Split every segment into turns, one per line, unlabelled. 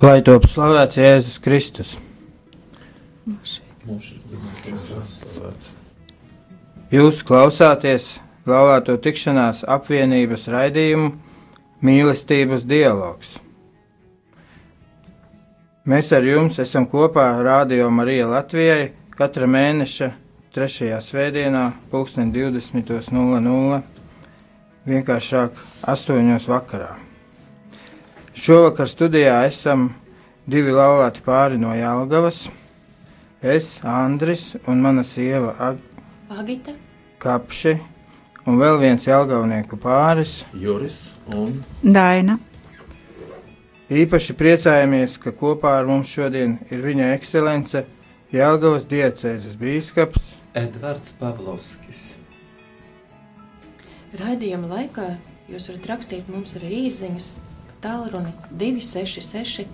Lai top slavēts Jēzus Kristus. Jūs klausāties laulāto tikšanās apvienības raidījumu mīlestības dialogs. Mēs ar jums esam kopā Rādio Marija Latvijai katra mēneša 3. svētdienā, 20.00. vienkāršāk 8. vakarā. Šovakar studijā esam divi laulāti pāri no Jālgavas. Es, Andris un mana sieva Ag
Agita.
Kapši un vēl viens Jālgavnieku pāris.
Juris un
Daina.
Īpaši priecājamies, ka kopā ar mums šodien ir viņa ekscelence Jālgavas diecēzes bīskaps
Edvards Pavlovskis.
Raidījuma laikā jūs varat rakstīt mums arī īsiņas pa tālruni 266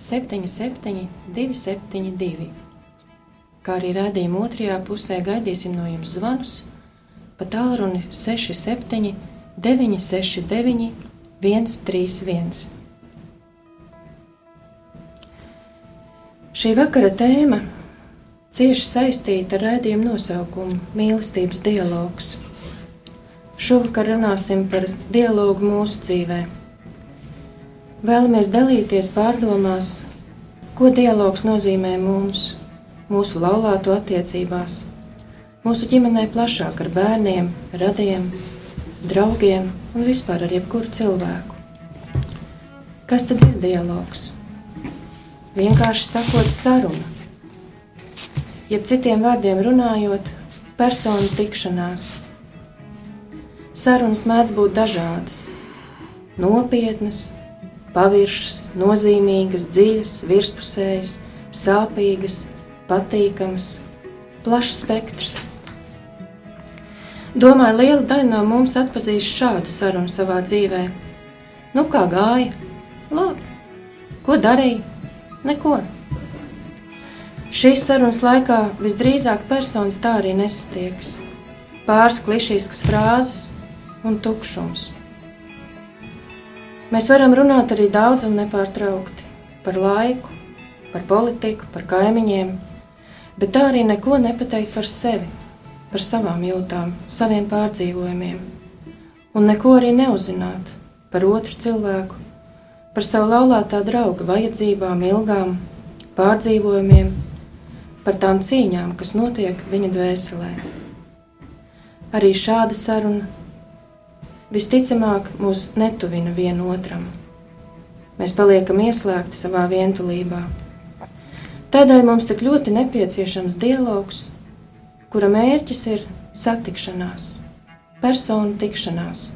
77 272. Kā arī raidījuma otrajā pusē gaidīsim no jums zvanus pa tālruni 67 969 131. Šī vakara tēma cieši saistīta ar raidījumu nosaukumu Mīlestības dialogs. Šovakar runāsim par dialogu mūsu dzīvē. Vēlamies dalīties pārdomās, ko dialogs nozīmē mums, mūsu laulāto attiecībās, mūsu ģimenē plašāk ar bērniem, radiem, draugiem un vispār ar jebkuru cilvēku. Kas tad ir dialogs? Vienkārši sakot, saruna. Jeb citiem vārdiem runājot, personu tikšanās. Sarunas mēdz būt dažādas, nopietnas, paviršas, nozīmīgas, dziļas, virspusējas, sāpīgas, patīkamas, plašs spektrs. Domāju, liela daļa no mums atpazīst šādu sarunu savā dzīvē. Nu, kā gāja? Labi. Ko darīja? Neko. Šīs sarunas laikā visdrīzāk personas tā arī nesatiekas. Pāris klišīskas frāzes un tukšums. Mēs varam runāt arī daudz un nepārtraukti. Par laiku, par politiku, par kaimiņiem, bet tā arī neko nepateikt par sevi, par savām jūtām, saviem pārdzīvojumiem, un neko arī neuzzināt par otru cilvēku, par savu laulātā drauga vajadzībām, ilgām, pārdzīvojumiem, par tām cīņām, kas notiek viņa dvēselē. Arī šāda saruna visticamāk mūs netuvina vienotram. Mēs paliekam ieslēgti savā vientulībā. Tādēļ mums tik ļoti nepieciešams dialogs, kura mērķis ir satikšanās, personu tikšanās,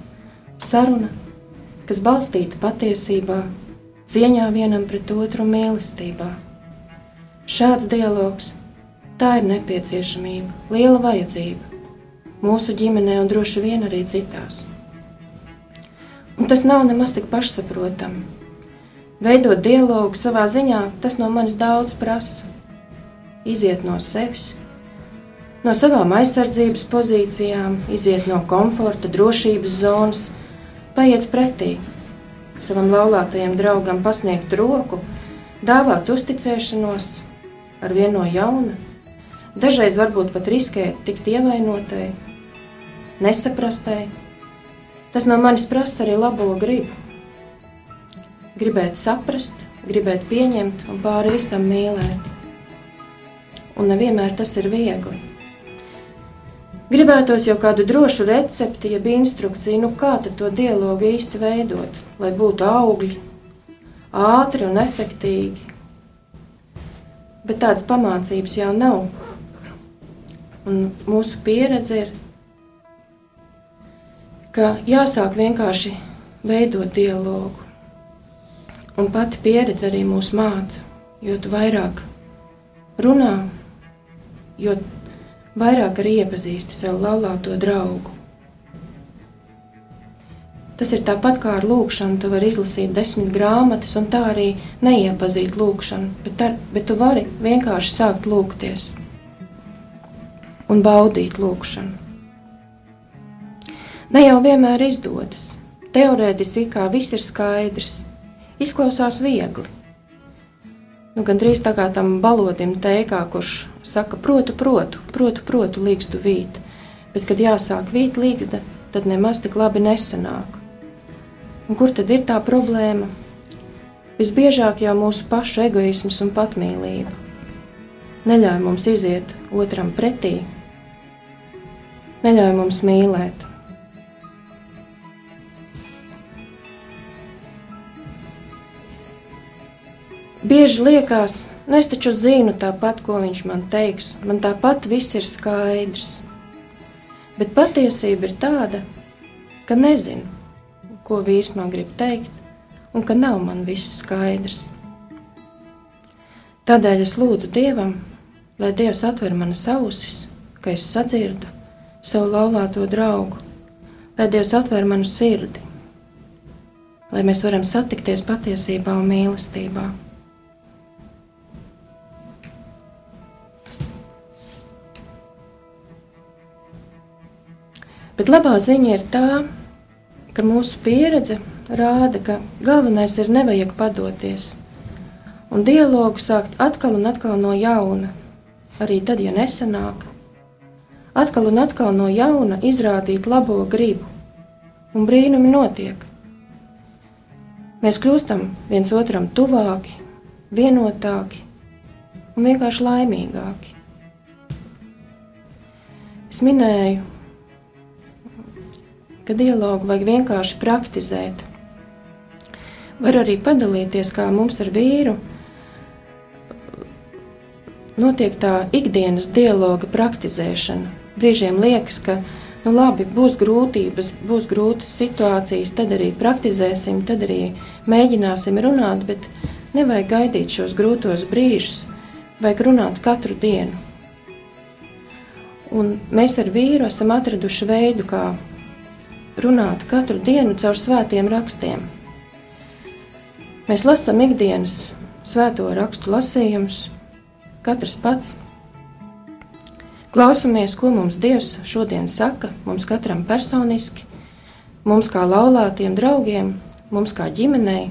saruna, kas balstīta patiesībā, cieņā vienam pret otru mīlestībā. Šāds dialogs tā ir nepieciešamība, liela vajadzība mūsu ģimenē un droši vien arī citās. Un tas nav nemaz tik pašsaprotami. Veidot dialogu savā ziņā, tas no manis daudz prasa. Iziet no sevis, no savām aizsardzības pozīcijām, iziet no komforta, drošības zonas, paiet pretī savam laulātajam draugam, pasniegt roku, dāvāt uzticēšanos ar vienu no jauna. Dažreiz varbūt pat riskēt tikt ievainotai, nesaprastai, Tas no manis prasa arī labo gribu. Gribēt saprast, gribēt pieņemt un pāri visam mīlēt. Un nevienmēr tas ir viegli. Gribētos jau kādu drošu recepti, jeb instrukciju, nu kā to dialogu īsti veidot, lai būtu augļi, ātri un efektīgi. Bet tādas pamācības jau nav. Un mūsu pieredze ir ka jāsāk vienkārši veidot dialogu. Un pati pieredze arī mūs māca, jo vairāk runā, jo vairāk arī iepazīsti savu laulāto draugu. Tas ir tāpat kā ar lūkšanu. Tu vari izlasīt desmit grāmatas, un tā arī neiepazīt lūkšanu, bet, ar, bet tu vari vienkārši sākt lūgties un baudīt lūkšanu. Ne jau vienmēr izdodas. Teorētiski kā viss ir skaidrs, izklausās viegli. Nu, gan drīz tā kā tam balodim teikā, kurš saka, protu, protu, protu, protu līgstu vīt. Bet, kad jāsāk vīt līgsta, tad nemaz tik labi nesanāk. Un kur tad ir tā problēma? Visbiežāk jau mūsu pašu egoisms un patmīlība neļauj mums iziet otram pretī, neļauj mums mīlēt. Bieži liekas, nu es taču zinu tāpat, ko viņš man teiks, man tāpat viss ir skaidrs. Bet patiesība ir tāda, ka nezinu, ko vīrs man grib teikt, un ka nav man viss skaidrs. Tādēļ es lūdzu Dievam, lai Dievs atver manas ausis, ka es sadzirdu savu laulāto draugu, lai Dievs atver manu sirdi, lai mēs varam satikties patiesībā un mīlestībā. Bet labā ziņa ir tā, ka mūsu pieredze rāda, ka galvenais ir nevajag padoties un dialogu sākt atkal un atkal no jauna, arī tad, ja nesanāk. Atkal un atkal no jauna izrādīt labo gribu, un brīnumi notiek. Mēs kļūstam viens otram tuvāki, vienotāki un vienkārši laimīgāki. Es minēju ka dialogu vajag vienkārši praktizēt. Var arī padalīties, kā mums ar vīru notiek tā ikdienas dialoga praktizēšana. Brīžiem liekas, ka nu labi, būs grūtības, būs grūtas situācijas, tad arī praktizēsim, tad arī mēģināsim runāt, bet nevajag gaidīt šos grūtos brīžus, vajag runāt katru dienu. Un mēs ar vīru esam atraduši veidu, kā runāt katru dienu caur svētiem rakstiem. Mēs lasām ikdienas svēto rakstu lasījumus, katrs pats. Klausamies, ko mums Dievs šodien saka, mums katram personiski, mums kā laulātiem draugiem, mums kā ģimenei,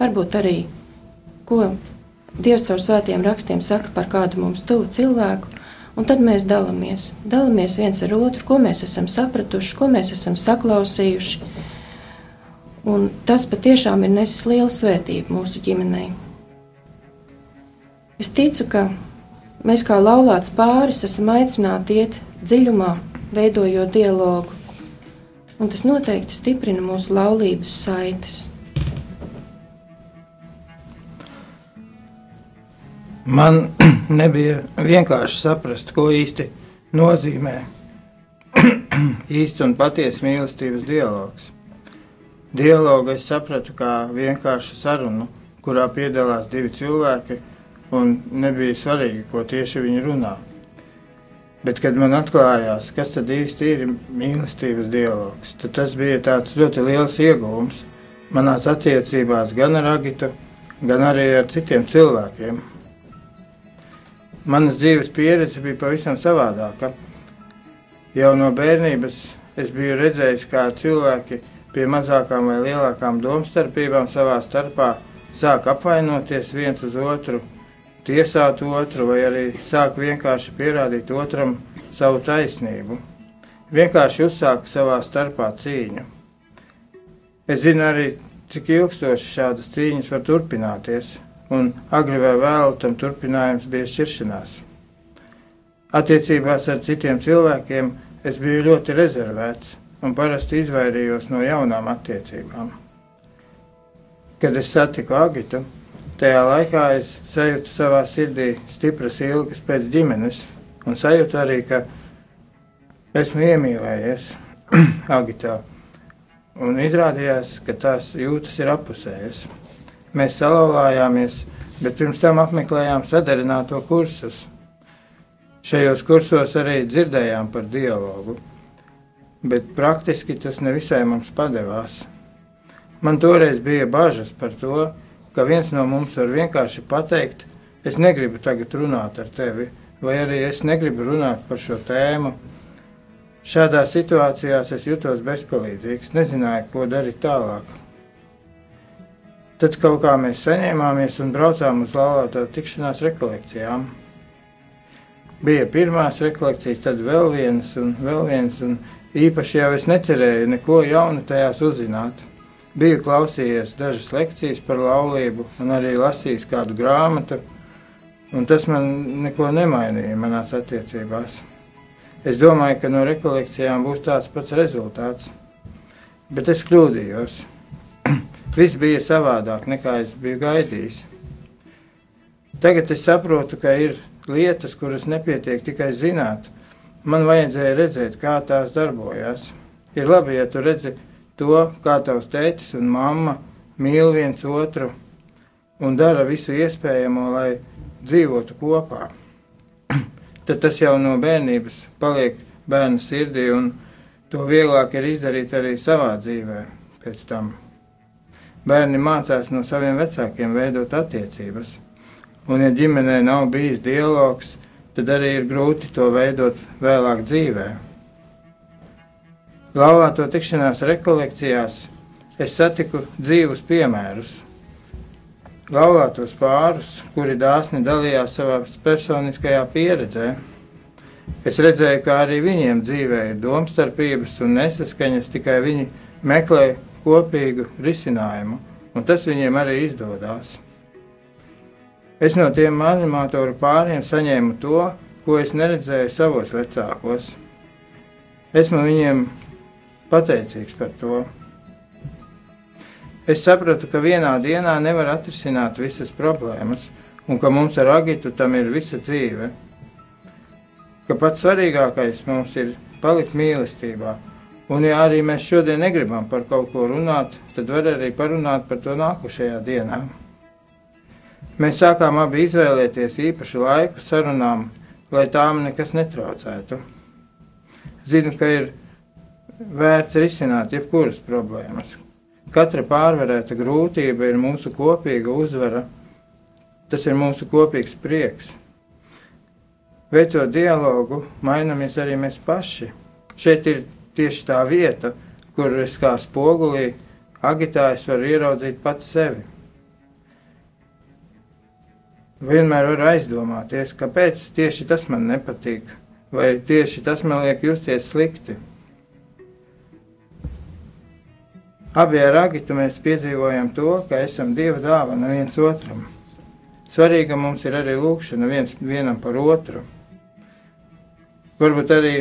varbūt arī, ko Dievs caur svētiem rakstiem saka par kādu mums tuvu cilvēku, Un tad mēs dalāmies, dalāmies viens ar otru, ko mēs esam sapratuši, ko mēs esam saklausījuši. Un tas patiešām ir nesis lielu svētību mūsu ģimenei. Es ticu, ka mēs kā laulāts pāris esam aicināti iet dziļumā, veidojot dialogu, un tas noteikti stiprina mūsu laulības saites.
Man nebija vienkārši saprast, ko īsti nozīmē īsts un patiesa mīlestības dialogs. Dialogu es sapratu kā vienkāršu sarunu, kurā piedalās divi cilvēki, un nebija svarīgi, ko tieši viņi runā. Bet, kad man atklājās, kas tad īsti ir mīlestības dialogs, tad tas bija tāds ļoti liels iegūms manās attiecībās gan ar Agitu, gan arī ar citiem cilvēkiem. Manas dzīves pieredze bija pavisam savādāka. Jau no bērnības es biju redzējis, kā cilvēki pie mazākām vai lielākām domstarpībām savā starpā sāk apvainoties viens uz otru, tiesāt otru vai arī sāk vienkārši pierādīt otram savu taisnību. Vienkārši uzsāk savā starpā cīņu. Es zinu arī, cik ilgstoši šādas cīņas var turpināties un agri vai vēlu tam turpinājums bija šķiršanās. Attiecībās ar citiem cilvēkiem es biju ļoti rezervēts un parasti izvairījos no jaunām attiecībām. Kad es satiku Agitu, tajā laikā es sajūtu savā sirdī stipras ilgas pēc ģimenes un sajūtu arī, ka esmu iemīlējies Agitā. Un izrādījās, ka tās jūtas ir apusējas. Mēs salauzāmies, bet pirms tam apmeklējām sadarināto kursus. Šajos kursos arī dzirdējām par dialogu, bet praktiski tas nevisai mums padevās. Man toreiz bija bažas par to, ka viens no mums var vienkārši pateikt, es negribu tagad runāt ar tevi, vai arī es negribu runāt par šo tēmu. Šādās situācijās es jutos bezpalīdzīgs, nezināju, ko darīt tālāk. Tad kaut kā mēs saņēmāmies un braucām uz laulāto tikšanās rekolekcijām. Bija pirmās rekolekcijas, tad vēl vienas un vēl vienas, un īpaši jau es necerēju neko jaunu tajās uzzināt. Biju klausījies dažas lekcijas par laulību un arī lasījis kādu grāmatu, un tas man neko nemainīja manās attiecībās. Es domāju, ka no rekolekcijām būs tāds pats rezultāts, bet es kļūdījos. Viss bija savādāk nekā es biju gaidījis. Tagad es saprotu, ka ir lietas, kuras nepietiek tikai zināt. Man vajadzēja redzēt, kā tās darbojas. Ir labi, ja tu redzi to, kā tavs tētis un mamma mīl viens otru un dara visu iespējamo, lai dzīvotu kopā. Tad tas jau no bērnības paliek bērna sirdī, un to vieglāk ir izdarīt arī savā dzīvē pēc tam. Bērni mācās no saviem vecākiem veidot attiecības. Un, ja ģimenē nav bijis dialogs, tad arī ir grūti to veidot vēlāk dzīvē. Laulāto tikšanās rekolekcijās es satiku dzīvus piemērus. Laulātos pārus, kuri dāsni dalījās savā personiskajā pieredzē. Es redzēju, kā arī viņiem dzīvē ir domstarpības un nesaskaņas, tikai viņi meklē kopīgu risinājumu, un tas viņiem arī izdodas. Es no tiem animatoru pāriem saņēmu to, ko es neredzēju savos vecākos. Esmu viņiem pateicīgs par to. Es sapratu, ka vienā dienā nevar atrisināt visas problēmas, un ka mums ar Agitu tam ir visa dzīve. Ka pats svarīgākais mums ir palikt mīlestībā, Un, ja arī mēs šodien negribam par kaut ko runāt, tad var arī parunāt par to nākošajā dienā. Mēs sākām abi izvēlēties īpašu laiku sarunām, lai tām nekas netraucētu. Zinu, ka ir vērts risināt jebkuras problēmas. Katra pārvarēta grūtība ir mūsu kopīga uzvara. Tas ir mūsu kopīgs prieks. Veicot dialogu, mainamies arī mēs paši. Šeit ir tieši tā vieta, kur es kā spogulī agitājs varu ieraudzīt pats sevi. Vienmēr var aizdomāties, kāpēc tieši tas man nepatīk, vai tieši tas man liek justies slikti. Abi ar Agitu mēs piedzīvojam to, ka esam Dieva dāvana viens otram. Svarīga mums ir arī lūkšana viens vienam par otru. Varbūt arī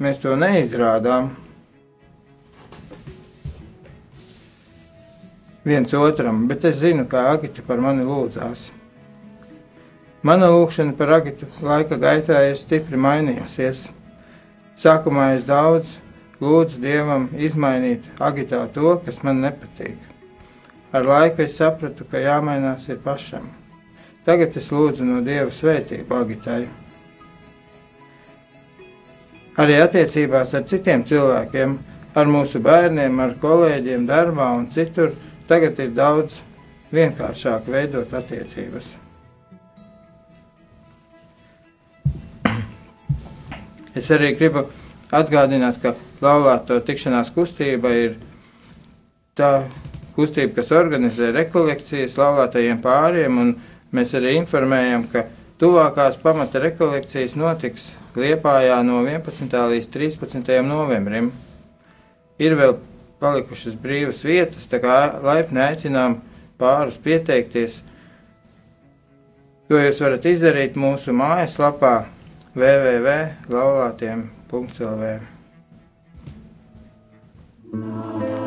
Mēs to neizrādām. Viens otram, bet es zinu, kā Agita par mani lūdzās. Mana lūkšana par Agitu laika gaitā ir stipri mainījusies. Sākumā es daudz lūdzu Dievam izmainīt Agitā to, kas man nepatīk. Ar laiku es sapratu, ka jāmainās ir pašam. Tagad es lūdzu no Dieva svētību Agitai. Arī attiecībās ar citiem cilvēkiem, ar mūsu bērniem, ar kolēģiem, darbā un citur, tagad ir daudz vienkāršāk veidot attiecības. Es arī gribu atgādināt, ka laulāto tikšanās kustība ir tā kustība, kas organizē rekolekcijas laulātajiem pāriem, un mēs arī informējam, ka tuvākās pamata rekolekcijas notiks Liepājā no 11. līdz 13. novembrim. Ir vēl palikušas brīvas vietas, tā kā laipni aicinām pārus pieteikties. To jūs varat izdarīt mūsu mājaslapā www.laulātiem.lv.
Amen.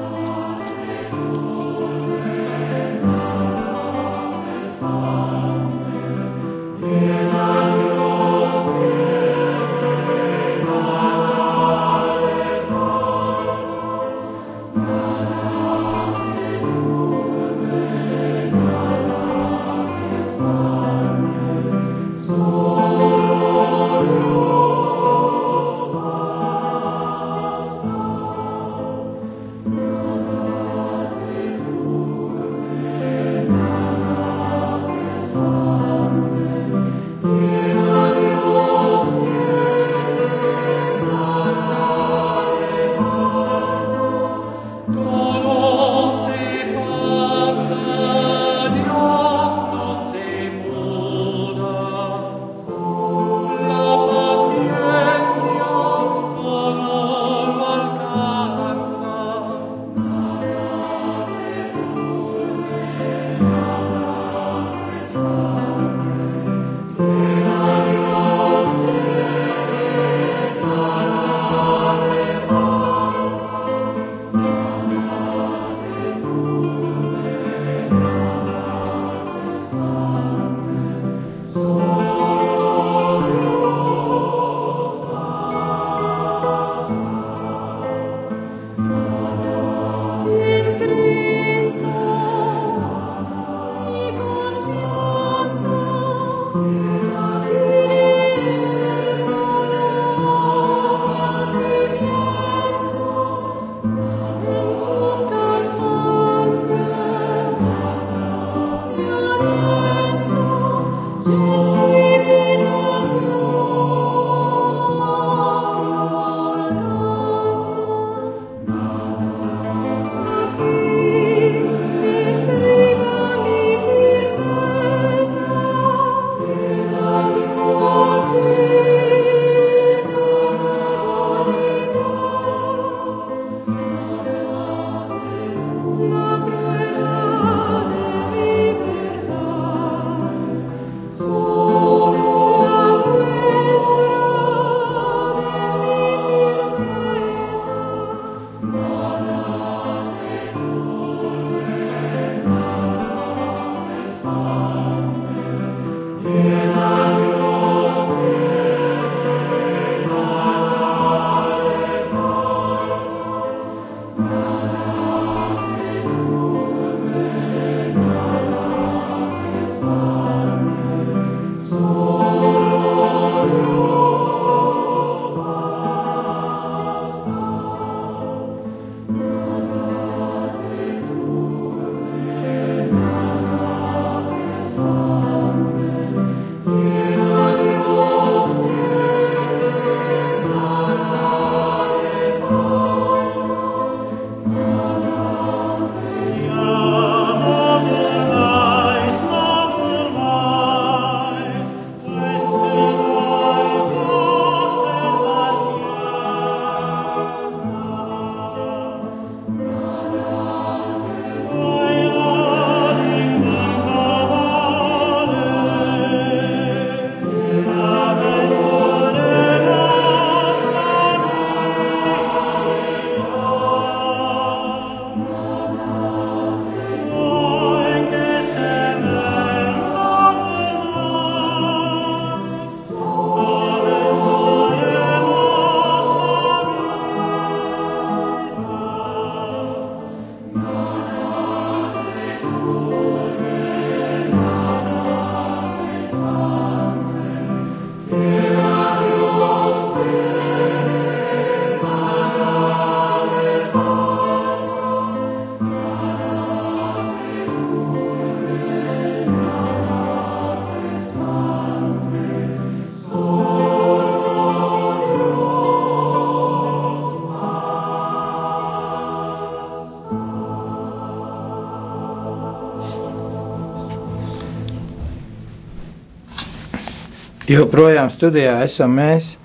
Joprojām studijā esam mēs,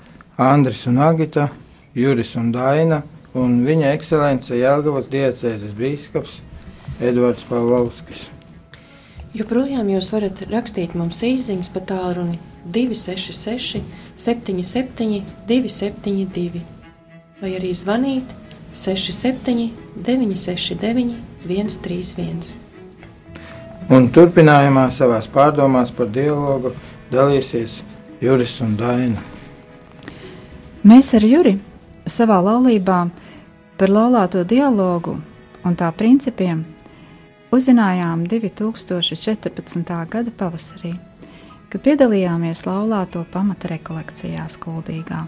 Andris un Agita, Juris un Daina, un viņa ekscelence Jelgavas diecēzes bīskaps Edvards Pavlovskis.
Joprojām jūs varat rakstīt mums īsiņas pa tālruni 266, 77, 272, vai arī zvanīt 67, 969, 131.
Un turpinājumā savās pārdomās par dialogu dalīsies Juris un Daina.
Mēs ar Juri savā laulībā par laulāto dialogu un tā principiem uzzinājām 2014. gada pavasarī, kad piedalījāmies laulāto pamata rekolekcijā Skuldīgā.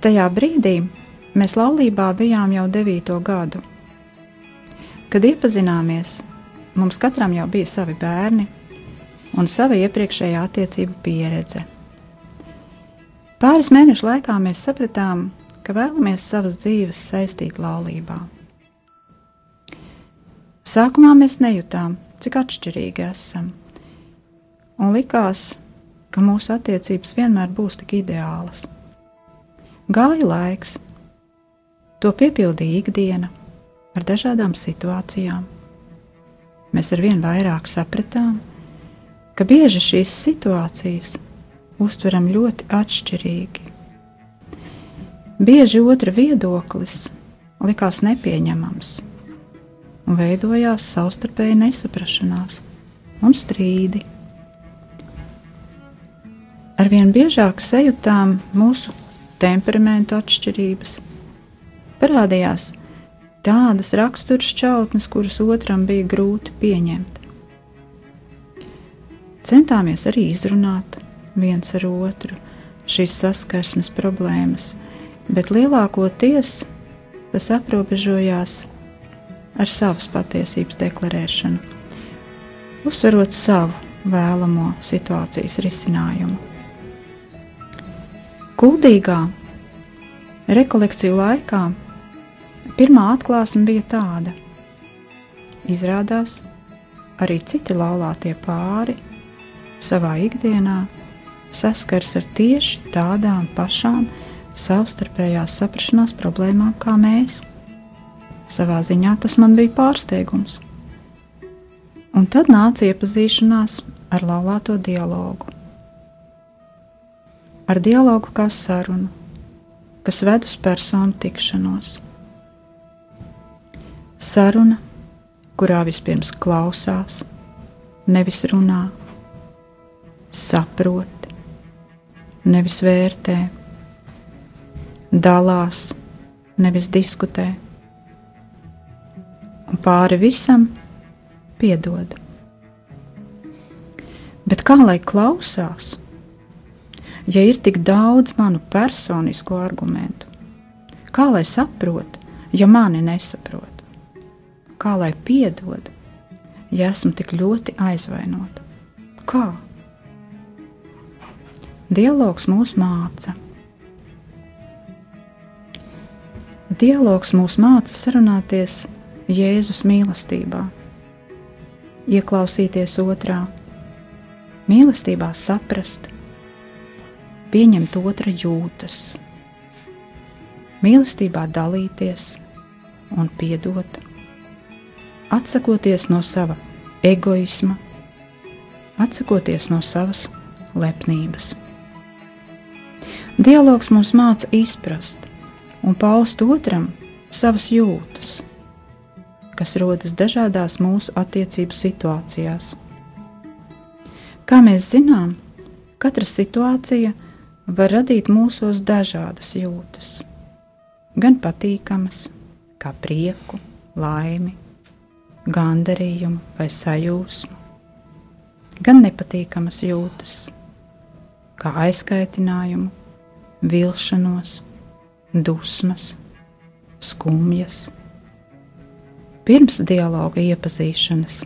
Tajā brīdī mēs laulībā bijām jau devīto gadu. Kad iepazināmies, mums katram jau bija savi bērni un sava iepriekšējā attiecību pieredze. Pāris mēnešu laikā mēs sapratām, ka vēlamies savas dzīves saistīt laulībā. Sākumā mēs nejūtām, cik atšķirīgi esam, un likās, ka mūsu attiecības vienmēr būs tik ideālas. Gāja laiks, to piepildīja ikdiena ar dažādām situācijām. Mēs ar vien vairāk sapratām, ka bieži šīs situācijas uztveram ļoti atšķirīgi. Bieži otra viedoklis likās nepieņemams, un veidojās savstarpēji nesaprašanās un strīdi. Arvien biežāk sajūtām mūsu temperamentu atšķirības, parādījās tādas raksturšķautnes, kuras otram bija grūti pieņemt centāmies arī izrunāt viens ar otru šīs saskarsmes problēmas, bet lielākoties tas aprobežojās ar savas patiesības deklarēšanu, uzsverot savu vēlamo situācijas risinājumu. Kuldīgā rekolekciju laikā pirmā atklāsme bija tāda: izrādās, arī citi laulātie pāri savā ikdienā saskars ar tieši tādām pašām savstarpējās saprašanās problēmām kā mēs. Savā ziņā tas man bija pārsteigums. Un tad nāca iepazīšanās ar laulāto dialogu. Ar dialogu kā sarunu, kas ved uz personu tikšanos. Saruna, kurā vispirms klausās, nevis runā saprot, nevis vērtē, dalās, nevis diskutē, un pāri visam piedod. Bet kā lai klausās, ja ir tik daudz manu personisko argumentu? Kā lai saprot, ja mani nesaprot? Kā lai piedod, ja esmu tik ļoti aizvainota? Kā? Dialogs mūs māca. Dialogs mūs māca sarunāties Jēzus mīlestībā, ieklausīties otrā, mīlestībā saprast, pieņemt otra jūtas, mīlestībā dalīties un piedot, atsakoties no sava egoisma, atsakoties no savas lepnības. Dialogs mums māca izprast un paust otram savas jūtas, kas rodas dažādās mūsu attiecību situācijās. Kā mēs zinām, katra situācija var radīt mūsos dažādas jūtas, gan patīkamas, kā prieku, laimi, gandarījumu vai sajūsmu, gan nepatīkamas jūtas, kā aizkaitinājumu, vilšanos, dusmas, skumjas. Pirms dialoga iepazīšanas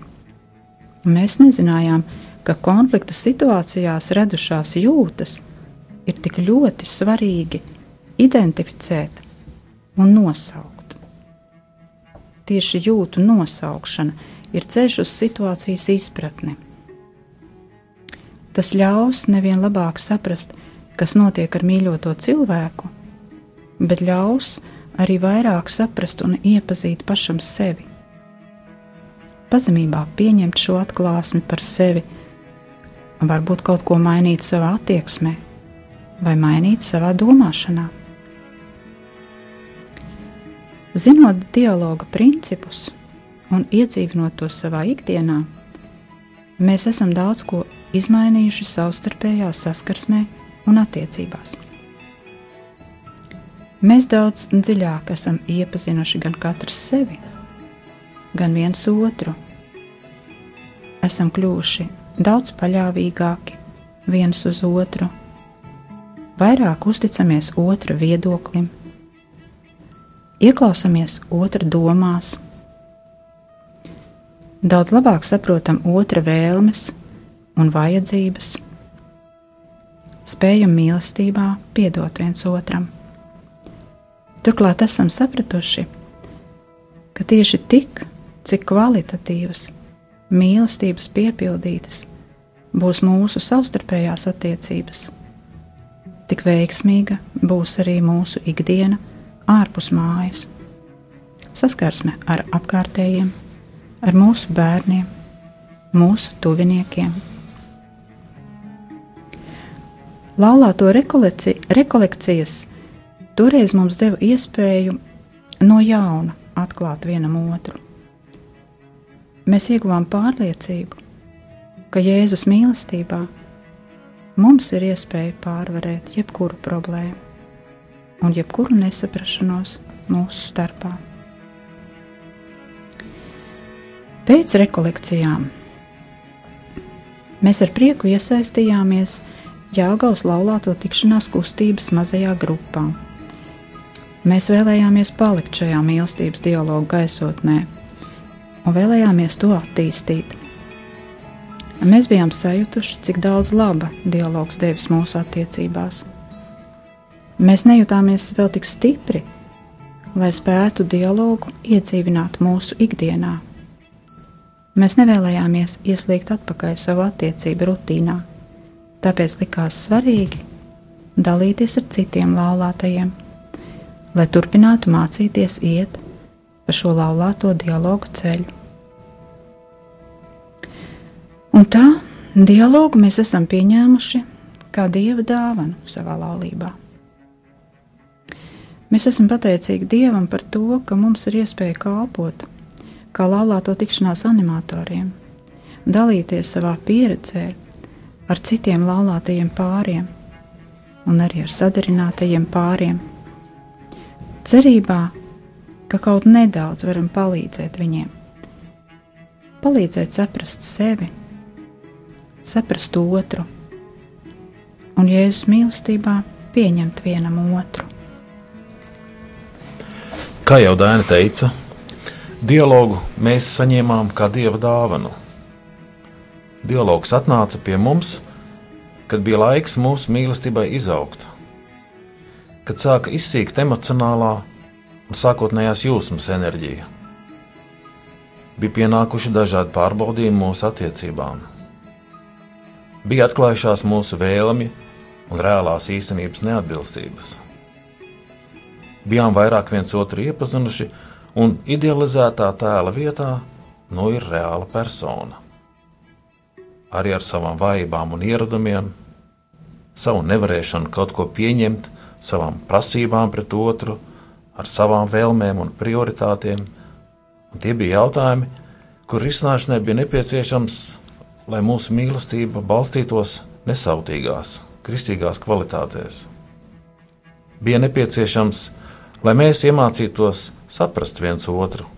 mēs nezinājām, ka konflikta situācijās radušās jūtas ir tik ļoti svarīgi identificēt un nosaukt. Tieši jūtu nosaukšana ir ceļš uz situācijas izpratni. Tas ļaus nevien labāk saprast, kas notiek ar mīļoto cilvēku, bet ļaus arī vairāk saprast un iepazīt pašam sevi. Pazemībā pieņemt šo atklāsmi par sevi, varbūt kaut ko mainīt savā attieksmē vai mainīt savā domāšanā. Zinot dialoga principus un iedzīvinot to savā ikdienā, mēs esam daudz ko izmainījuši savstarpējā saskarsmē un attiecībās. Mēs daudz dziļāk esam iepazinuši gan katrs sevi, gan viens otru. Esam kļuvuši daudz paļāvīgāki viens uz otru, vairāk uzticamies otra viedoklim, ieklausāmies otra domās, daudz labāk saprotam otra vēlmes un vajadzības, spējam mīlestībā piedot viens otram. Turklāt esam sapratuši, ka tieši tik, cik kvalitatīvas, mīlestības piepildītas būs mūsu savstarpējās attiecības, tik veiksmīga būs arī mūsu ikdiena ārpus mājas, saskarsme ar apkārtējiem, ar mūsu bērniem, mūsu tuviniekiem. Laulāto rekolekcijas toreiz mums deva iespēju no jauna atklāt vienam otru. Mēs ieguvām pārliecību, ka Jēzus mīlestībā mums ir iespēja pārvarēt jebkuru problēmu un jebkuru nesaprašanos mūsu starpā. Pēc rekolekcijām mēs ar prieku iesaistījāmies Jāgaus laulāto tikšanās kustības mazajā grupā. Mēs vēlējāmies palikt šajā mīlestības dialogu gaisotnē un vēlējāmies to attīstīt. Mēs bijām sajutuši, cik daudz laba dialogs devis mūsu attiecībās. Mēs nejūtāmies vēl tik stipri, lai spētu dialogu iedzīvināt mūsu ikdienā. Mēs nevēlējāmies ieslīgt atpakaļ savā attiecību rutīnā Tāpēc likās svarīgi dalīties ar citiem laulātajiem, lai turpinātu mācīties iet pa šo laulāto dialogu ceļu. Un tā dialogu mēs esam pieņēmuši kā dieva dāvanu savā laulībā. Mēs esam pateicīgi Dievam par to, ka mums ir iespēja kalpot kā laulāto tikšanās animatoriem, dalīties savā pieredzē, ar citiem laulātajiem pāriem un arī ar sadarinātajiem pāriem. Cerībā, ka kaut nedaudz varam palīdzēt viņiem, palīdzēt saprast sevi, saprast otru un Jēzus mīlestībā pieņemt vienam otru.
Kā jau Dāna teica, dialogu mēs saņēmām kā dieva dāvanu. Dialogs atnāca pie mums, kad bija laiks mūsu mīlestībai izaugt, kad sāka izsīkt emocionālā un sākotnējās jūsmas enerģija. Bija pienākuši dažādi pārbaudījumi mūsu attiecībām. Bija atklājušās mūsu vēlmi un reālās īstenības neatbilstības. Bijām vairāk viens otru iepazinuši, un idealizētā tēla vietā nu ir reāla persona arī ar savām vājībām un ieradumiem, savu nevarēšanu kaut ko pieņemt, savām prasībām pret otru, ar savām vēlmēm un prioritātēm. Un tie bija jautājumi, kur risināšanai bija nepieciešams, lai mūsu mīlestība balstītos nesautīgās, kristīgās kvalitātēs. Bija nepieciešams, lai mēs iemācītos saprast viens otru,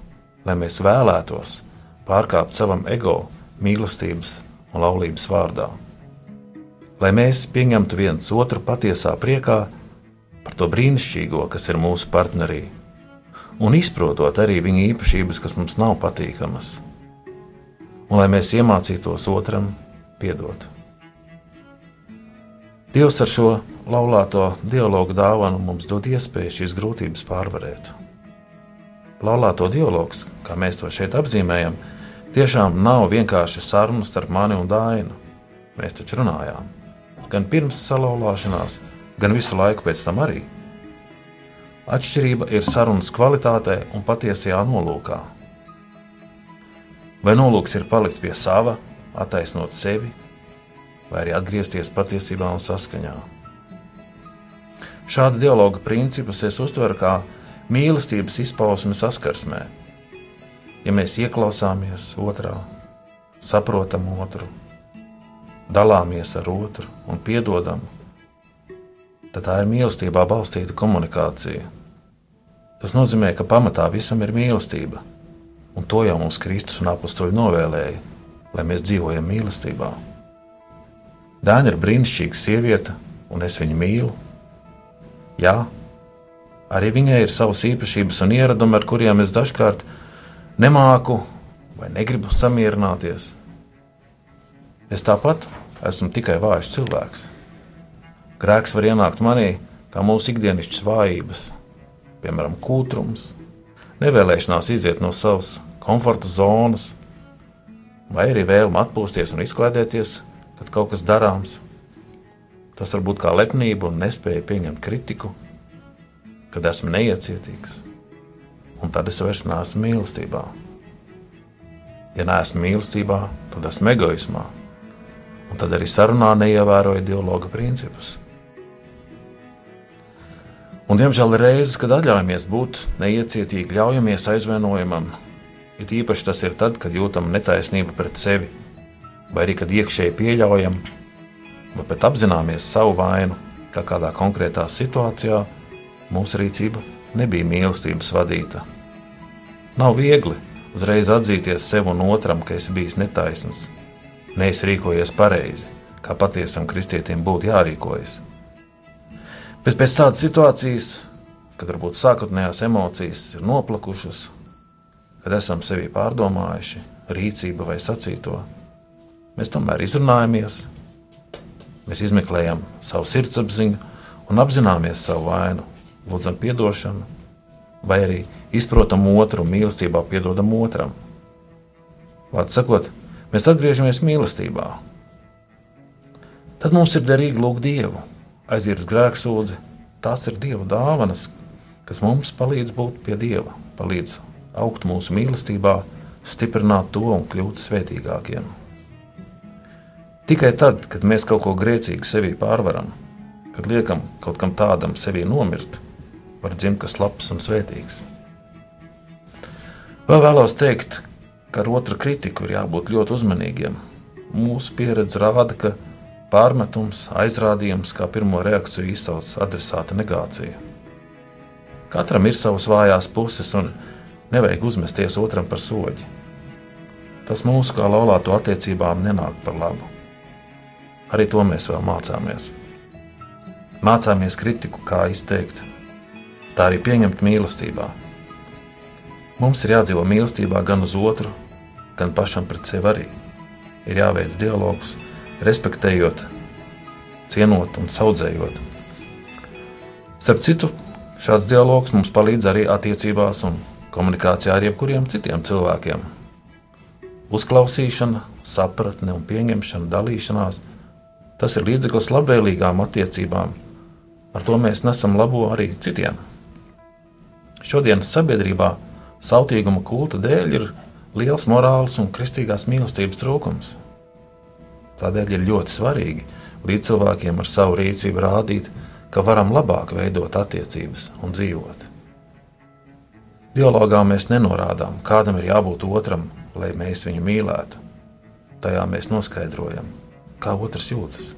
lai mēs vēlētos pārkāpt savam ego mīlestības un laulības vārdā. Lai mēs pieņemtu viens otru patiesā priekā par to brīnišķīgo, kas ir mūsu partnerī, un izprotot arī viņa īpašības, kas mums nav patīkamas, un lai mēs iemācītos otram piedot. Dievs ar šo laulāto dialogu dāvanu mums dod iespēju šīs grūtības pārvarēt. Laulāto dialogs, kā mēs to šeit apzīmējam, tiešām nav vienkārši saruna starp mani un Dainu. Mēs taču runājām. Gan pirms salauzšanās, gan visu laiku pēc tam arī. Atšķirība ir sarunas kvalitātē un patiesajā nolūkā. Vai nolūks ir palikt pie sava, attaisnot sevi, vai arī atgriezties patiesībā un saskaņā? Šāda dialoga principus es uztveru kā mīlestības izpausme saskarsmē. Ja mēs ieklausāmies otrā, saprotam otru, dalāmies ar otru un piedodam, tad tā ir mīlestībā balstīta komunikācija. Tas nozīmē, ka pamatā visam ir mīlestība, un to jau mums Kristus un apakstoļi novēlēja, lai mēs dzīvojam mīlestībā. Dāņa ir brīnišķīga sieviete, un es viņu mīlu. Jā, arī viņai ir savas īpašības un ieradumi, ar kuriem es dažkārt nemāku vai negribu samierināties. Es tāpat esmu tikai vājš cilvēks. Grēks var ienākt manī kā mūsu ikdienišķas vājības, piemēram, kūtrums, nevēlēšanās iziet no savas komforta zonas, vai arī vēlme atpūsties un izklaidēties, kad kaut kas darāms. Tas var būt kā lepnība un nespēja pieņemt kritiku, kad esmu neiecietīgs, un tad es vairs neesmu mīlestībā. Ja neesmu mīlestībā, tad esmu egoismā, un tad arī sarunā neievēroju dialoga principus. Un, diemžēl, ir reizes, kad atļaujamies būt neiecietīgi, ļaujamies aizvainojumam. It īpaši tas ir tad, kad jūtam netaisnību pret sevi, vai arī kad iekšēji pieļaujam, vai pat apzināmies savu vainu, kā kādā konkrētā situācijā mūsu rīcība nebija mīlestības vadīta. Nav viegli uzreiz atzīties sev un otram, ka esi bijis netaisns, neesi rīkojies pareizi, kā patiesam kristietim būtu jārīkojas. Bet pēc tādas situācijas, kad varbūt sākotnējās emocijas ir noplakušas, kad esam sevi pārdomājuši, rīcību vai sacīto, mēs tomēr izrunājamies, mēs izmeklējam savu sirdsapziņu un apzināmies savu vainu, lūdzam atdošanu, vai arī izprotam otru mīlestībā, piedodam otram. Vārds sakot, mēs atgriežamies mīlestībā. Tad mums ir derīgi lūgt Dievu, aiziet uz grēksūdzi. Tās ir Dieva dāvanas, kas mums palīdz būt pie Dieva, palīdz augt mūsu mīlestībā, stiprināt to un kļūt svētīgākiem. Tikai tad, kad mēs kaut ko grēcīgu sevī pārvaram, kad liekam kaut kam tādam sevī nomirt, var dzimt kas labs un svētīgs. Vēl vēlos teikt, ka ar otru kritiku ir jābūt ļoti uzmanīgiem. Mūsu pieredze rāda, ka pārmetums, aizrādījums kā pirmo reakciju izsauc adresāta negācija. Katram ir savas vājās puses, un nevajag uzmesties otram par soļu. Tas mūsu kā laulāto attiecībām nenāk par labu. Arī to mēs vēl mācāmies. Mācāmies kritiku, kā izteikt, tā arī pieņemt mīlestībā. Mums ir jādzīvo mīlestībā gan uz otru, gan pašam pret sevi arī. Ir jāveic dialogs, respektējot, cienot un audzējot. Starp citu, šāds dialogs mums palīdz arī attiecībās un komunikācijā ar jebkuriem citiem cilvēkiem. Uzklausīšana, sapratne un pieņemšana, dalīšanās - tas ir līdzeklis labvēlīgām attiecībām. Ar to mēs nesam labo arī citiem. Šodienas sabiedrībā sautīguma kulta dēļ ir liels morāls un kristīgās mīlestības trūkums. Tādēļ ir ļoti svarīgi līdz cilvēkiem ar savu rīcību rādīt, ka varam labāk veidot attiecības un dzīvot. Dialogā mēs nenorādām, kādam ir jābūt otram, lai mēs viņu mīlētu. Tajā mēs noskaidrojam, kā otrs jūtas.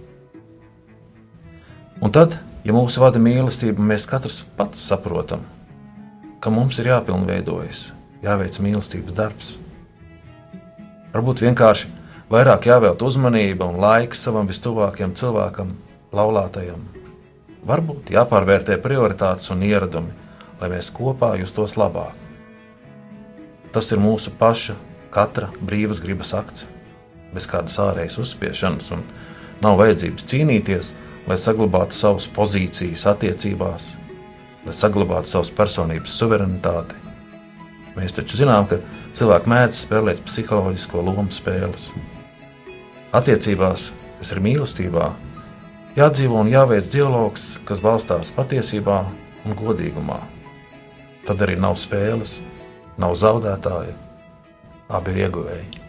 Un tad, ja mūsu vada mīlestība, mēs katrs pats saprotam, ka mums ir jāpilnveidojas, jāveic mīlestības darbs. Varbūt vienkārši vairāk jāvelta uzmanība un laiks savam vistuvākajam cilvēkam, laulātajam. Varbūt jāpārvērtē prioritātes un ieradumi, lai mēs kopā justos labāk. Tas ir mūsu paša, katra brīvas gribas akts, bez kādas ārējas uzspiešanas, un nav vajadzības cīnīties, lai saglabātu savas pozīcijas attiecībās, lai saglabātu savas personības suverenitāti. Mēs taču zinām, ka cilvēki mēdz spēlēt psiholoģisko lomu spēles. Attiecībās,
kas ir mīlestībā, jādzīvo un jāveic dialogs, kas balstās patiesībā un godīgumā. Tad arī nav spēles, nav zaudētāja, abi ir ieguvēji.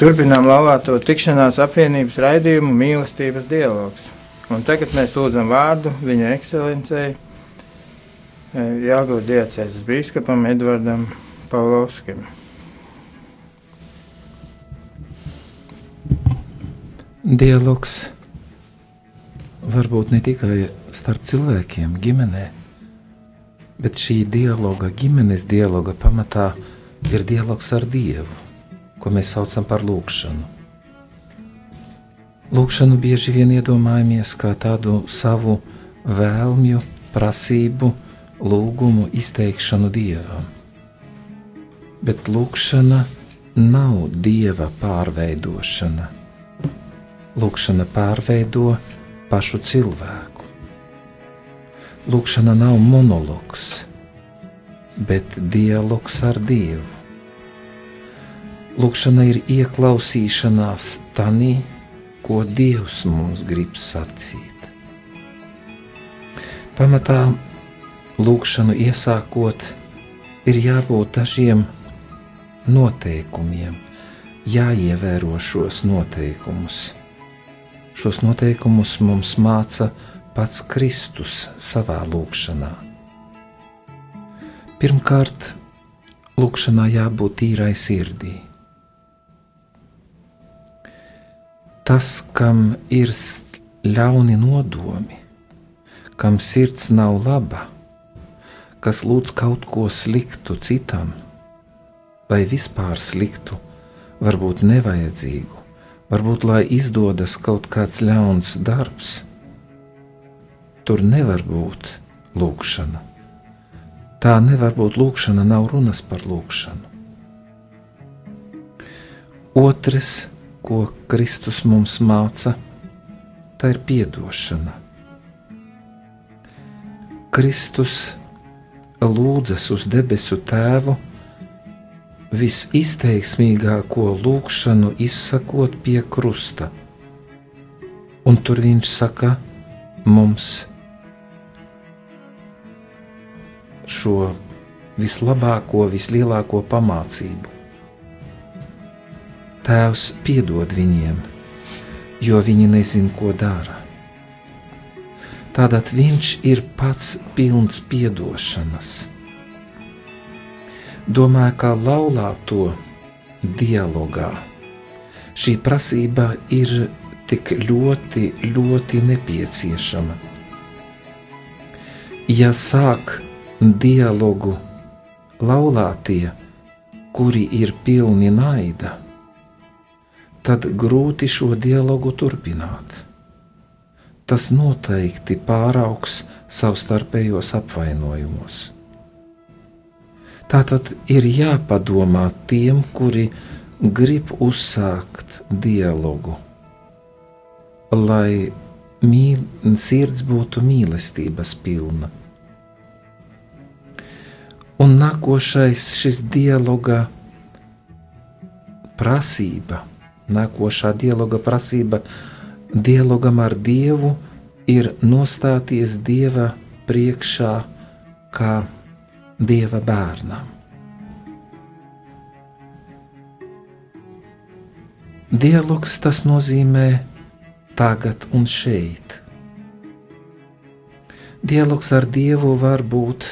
Turpinām laulāto tikšanās apvienības raidījumu mīlestības dialogs. Un tagad mēs lūdzam vārdu viņa ekscelencei eh, Jāgauts diecēzes bīskapam Edvardam Pavlovskim.
Dialogs var būt ne tikai starp cilvēkiem, ģimenē, bet šī dialoga, ģimenes dialoga pamatā ir dialogs ar Dievu ko mēs saucam par lūgšanu. Lūkšanu bieži vien iedomājamies kā tādu savu vēlmju, prasību, lūgumu izteikšanu dievam. Bet lūkšana nav dieva pārveidošana. Lūkšana pārveido pašu cilvēku. Lūkšana nav monologs, bet dialogs ar dievu. Lūkšana ir ieklausīšanās tanī, ko Dievs mums grib sacīt. Pamatā lūkšanu iesākot, ir jābūt dažiem noteikumiem, jāievēro šos noteikumus. Šos noteikumus mums māca pats Kristus savā lūkšanā. Pirmkārt, lūkšanā jābūt tīrai sirdī tas, kam ir ļauni nodomi, kam sirds nav laba, kas lūdz kaut ko sliktu citam, vai vispār sliktu, varbūt nevajadzīgu, varbūt lai izdodas kaut kāds ļauns darbs, tur nevar būt lūkšana. Tā nevar būt lūkšana, nav runas par lūkšanu. Otrs, ko Kristus mums māca, tā ir atdošana. Kristus lūdzas uz debesu Tēvu visizteiksmīgāko lūgšanu izsakot pie krusta. Un tur viņš saka mums šo vislabāko, vislielāko pamācību. Tēvs piedod viņiem, jo viņi nezina, ko dara. Tātad viņš ir pats pilns piedošanas domāju, ka laulāto dialogā šī prasība ir tik ļoti, ļoti nepieciešama. Ja sāk dialogu laulātie, kuri ir pilni naida, tad grūti šo dialogu turpināt. Tas noteikti pāraugs savstarpējos apvainojumos. Tātad ir jāpadomā tiem, kuri grib uzsākt dialogu, lai mīl, sirds būtu mīlestības pilna. Un nākošais šis dialoga prasība, nākošā dialoga prasība dialogam ar Dievu ir nostāties Dieva priekšā kā Dieva bērnam. Dialogs tas nozīmē tagad un šeit. Dialogs ar Dievu var būt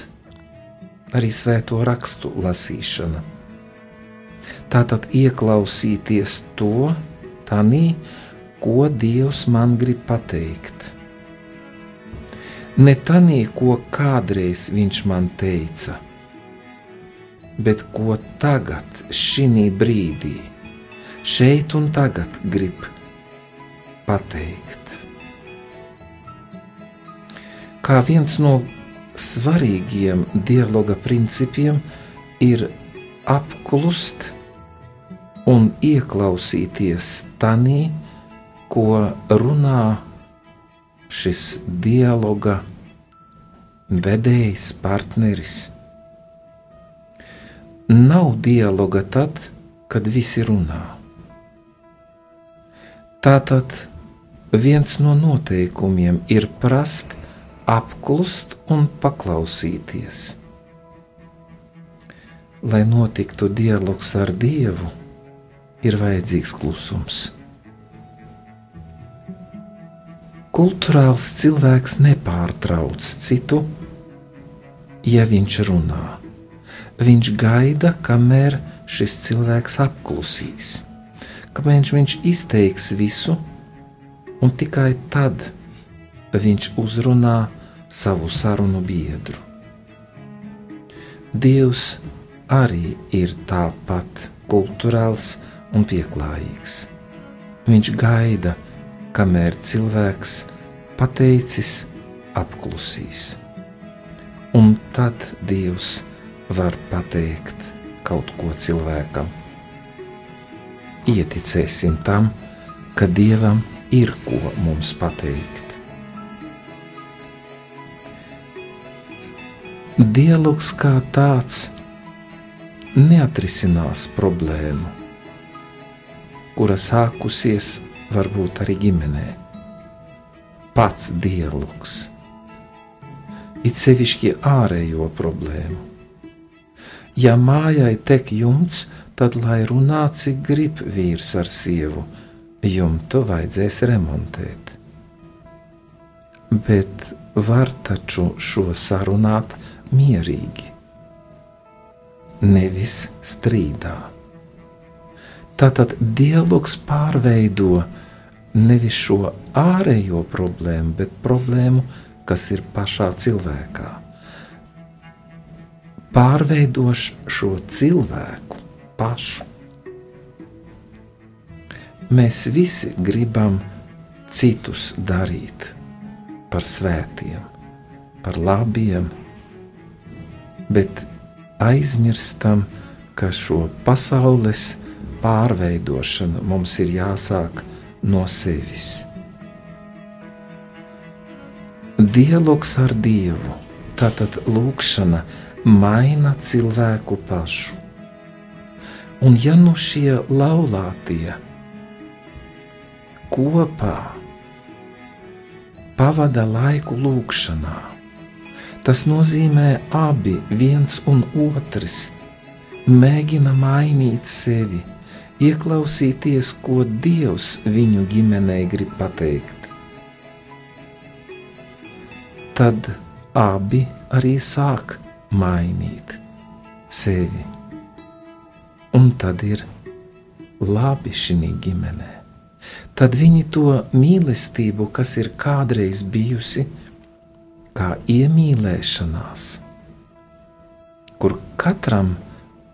arī svēto rakstu lasīšana. Tātad ieklausīties to, tanī, ko Dievs man grib pateikt ne tanī, ko kādreiz viņš man teica, bet ko tagad, šī brīdī, šeit un tagad grib pateikt. Kā viens no svarīgiem dialoga principiem ir apklust un ieklausīties tanī, ko runā šis dialoga vedējs, partneris. Nav dialoga tad, kad visi runā. Tātad viens no noteikumiem ir prast, apklust un paklausīties. Lai notiktu dialogs ar Dievu, ir vajadzīgs klusums. Kultūrāls cilvēks nepārtrauc citu, ja viņš runā. Viņš gaida, kamēr šis cilvēks apklusīs, kamēr viņš izteiks visu, un tikai tad viņš uzrunā savu sarunu biedru. Dievs arī ir tāpat kultūrāls un pieklājīgs. Viņš gaida, kamēr cilvēks pateicis, apklusīs. Un tad Dievs var pateikt kaut ko cilvēkam. Ieticēsim tam, ka Dievam ir ko mums pateikt. Dialogs kā tāds neatrisinās problēmu, kura sākusies varbūt arī ģimenē. Pats dialogs, it sevišķi ārējo problēmu. Ja mājai tek jumts, tad lai runā, cik grib vīrs ar sievu, jumtu vajadzēs remontēt. Bet var taču šo sarunāt mierīgi, nevis strīdā. Tātad dialogs pārveido nevis šo ārējo problēmu, bet problēmu, kas ir pašā cilvēkā. Pārveidoš šo cilvēku pašu. Mēs visi gribam citus darīt par svētiem, par labiem, bet aizmirstam, ka šo pasaules pārveidošana mums ir jāsāk no sevis. Dialogs ar Dievu, tātad lūkšana, maina cilvēku pašu. Un ja nu šie laulātie kopā pavada laiku lūkšanā, tas nozīmē abi viens un otrs mēģina mainīt sevi ieklausīties, ko Dievs viņu ģimenei grib pateikt. Tad abi arī sāk mainīt sevi. Un tad ir labi šī ģimenē. Tad viņi to mīlestību, kas ir kādreiz bijusi, kā iemīlēšanās, kur katram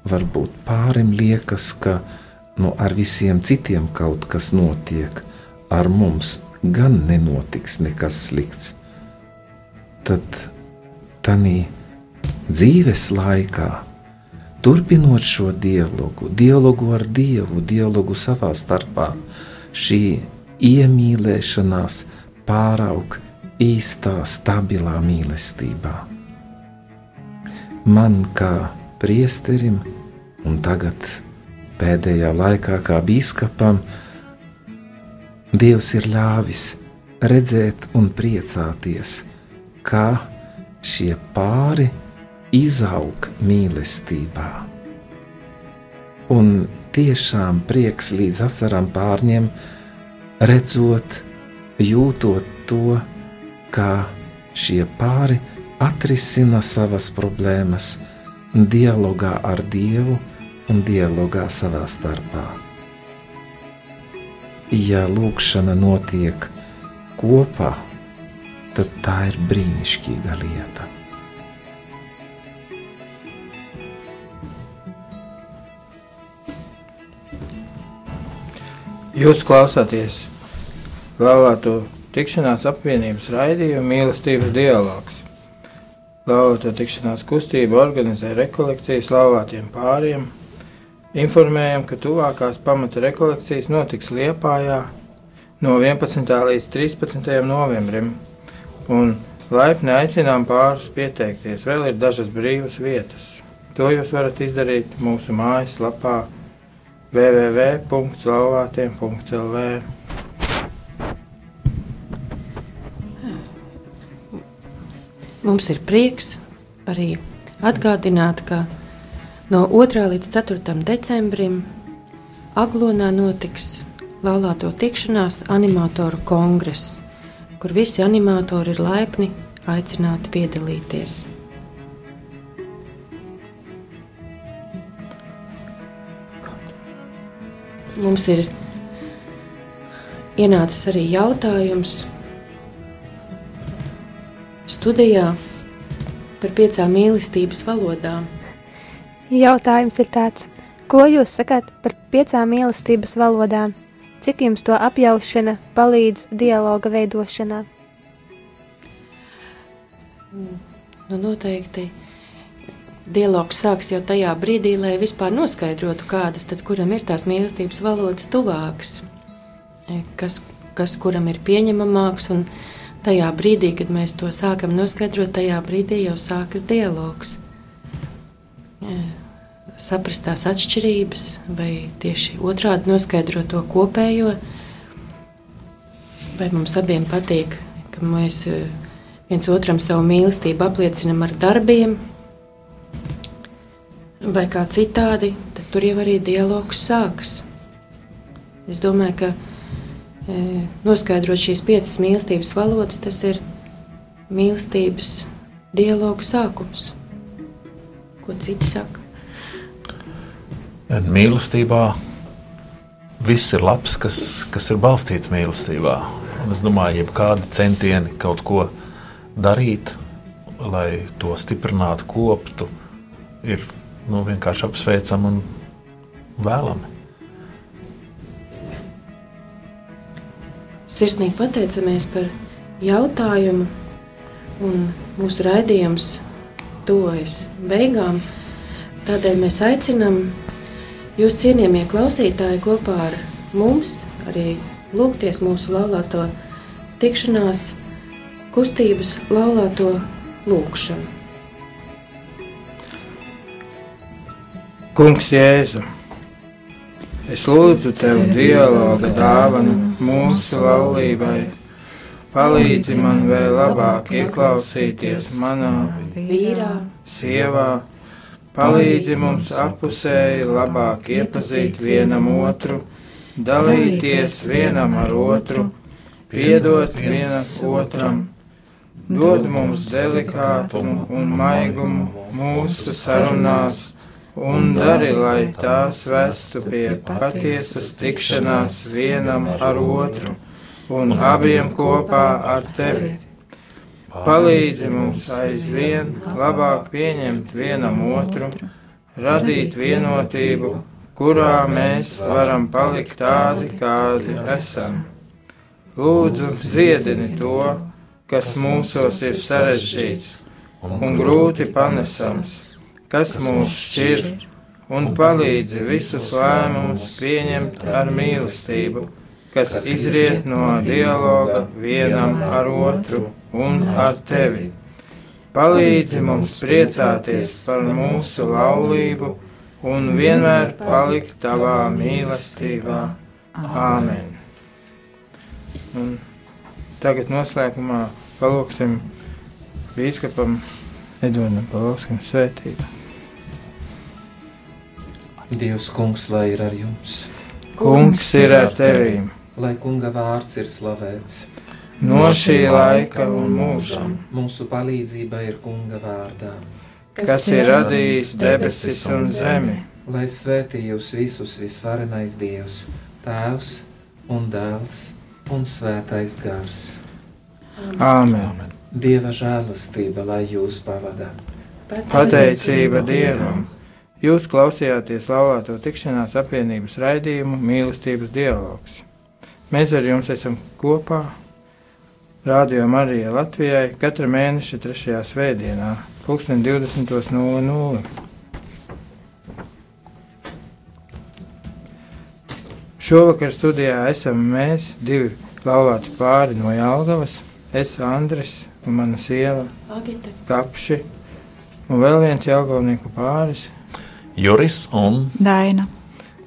varbūt pārim liekas, ka viņa nu, ar visiem citiem kaut kas notiek, ar mums gan nenotiks nekas slikts. Tad tādā dzīves laikā, turpinot šo dialogu, dialogu ar Dievu, dialogu savā starpā, šī iemīlēšanās pāraug īstā, stabilā mīlestībā. Man kā priesterim, un tagad pēdējā laikā, kā biskupam, Dievs ir ļāvis redzēt un priecāties, kā šie pāri izaug mīlestībā. Un tiešām prieks līdz asarām pārņem, redzot, jūtot to, kā šie pāri atrisina savas problēmas dialogā ar Dievu un dialogā savā starpā. Ja lūkšana notiek kopā, tad tā ir brīnišķīga lieta.
Jūs klausāties Latvijas tikšanās apvienības raidījuma mīlestības dialogs. Latvijas tikšanās kustība organizē rekolekcijas lauvātiem pāriem Informējam, ka tuvākās pamata rekolekcijas notiks Liepājā no 11. līdz 13. novembrim. Un laipni aicinām pārus pieteikties. Vēl ir dažas brīvas vietas. To jūs varat izdarīt mūsu mājaslapā www.lauvātiem.lv.
Mums ir prieks arī atgādināt, ka No 2. līdz 4. decembrim Aglonā notiks laulāto tikšanās animatoru kongress, kur visi animatori ir laipni aicināti piedalīties. Mums ir ienācis arī jautājums studijā par piecām mīlestības valodām.
Jautājums ir tāds, ko jūs sakāt par piecām mīlestības valodām? Cik jums to apjaušana palīdz dialoga veidošanā?
Nu, noteikti dialogs sāks jau tajā brīdī, lai vispār noskaidrotu, kādas tad kuram ir tās mīlestības valodas tuvākas, e, kas, kas kuram ir pieņemamāks. Un tajā brīdī, kad mēs to sākam noskaidrot, tajā brīdī jau sākas dialogs saprast tās atšķirības, vai tieši otrādi noskaidrot to kopējo. Vai mums abiem patīk, ka mēs eh, viens otram savu mīlestību apliecinam ar darbiem, vai kā citādi, tad tur jau arī dialogs sākas. Es domāju, ka e, noskaidrot šīs piecas mīlestības valodas, tas ir mīlestības dialoga sākums. Ko citi saka?
Mīlestībā viss ir labs, kas, kas ir balstīts mīlestībā. Un es domāju, ka kādi centieni kaut ko darīt, lai to stiprinātu, koptu, ir nu, vienkārši apsveicami un vēlami.
Sirsnīgi pateicamies par jautājumu, un mūsu raidījums tuvojas beigām. Tādēļ mēs aicinām jūs, cienījamie klausītāji, kopā ar mums arī lūgties mūsu laulāto tikšanās kustības laulāto lūgšanu.
Kungs, Jēzu, es lūdzu tev dialoga dāvanu mūsu laulībai. Palīdzi man vēl labāk ieklausīties manā
Vīrā,
sievā, palīdzi mums apusēji labāk iepazīt vienam otru, dalīties vienam ar otru, piedot vienam otram, dod mums delikātumu un maigumu mūsu sarunās, un dari, lai tās vestu pie patiesas tikšanās vienam ar otru. un abiem kopā ar tevi. Palīdzi mums aizvien labāk pieņemt vienam otru, radīt vienotību, kurā mēs varam palikt tādi, kādi esam. Lūdzu, dziedini to, kas mūsos ir sarežģīts un grūti panesams, kas mūs šķir, un palīdzi visus lēmumus pieņemt ar mīlestību kas izriet no dialoga vienam ar otru un ar tevi. Palīdzi mums priecāties par mūsu laulību un vienmēr palikt tavā mīlestībā. Āmen! Un tagad noslēgumā palūksim bīskapam Edvardam Palovskim svētību.
Dievs, kungs, lai ir ar jums!
Kungs ir ar tevīm!
Lai kunga vārds ir slavēts.
No šī laika un mūžam
Mūsu palīdzība ir kunga vārdā.
kas ir radījis debesis un zemi.
Lai svētī jūs visus visvarenais Dievs, Tēvs un Dēls un Svētais Gars.
Āmen!
Dieva žēlastība, lai jūs pavada.
Pateicība Dievam! Jūs klausījāties laulāto tikšanās apvienības raidījumu mīlestības dialogs. Mēs ar jums esam kopā. Radio Marija Latvijai katra mēneša 3. svētdienā, 20.00. Šovakar studijā esam mēs, divi laulāti pāri no Jālgavas. Es, Andris un mana sieva
Agita,
Kapši, un vēl viens Jālgavnieku pāris.
Juris un
Daina.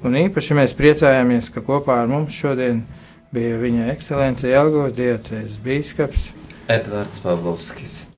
Un īpaši mēs priecājāmies, ka kopā ar mums šodien bija viņa ekscelence Jālgavas diecēs bīskaps
Edvards Pavlovskis.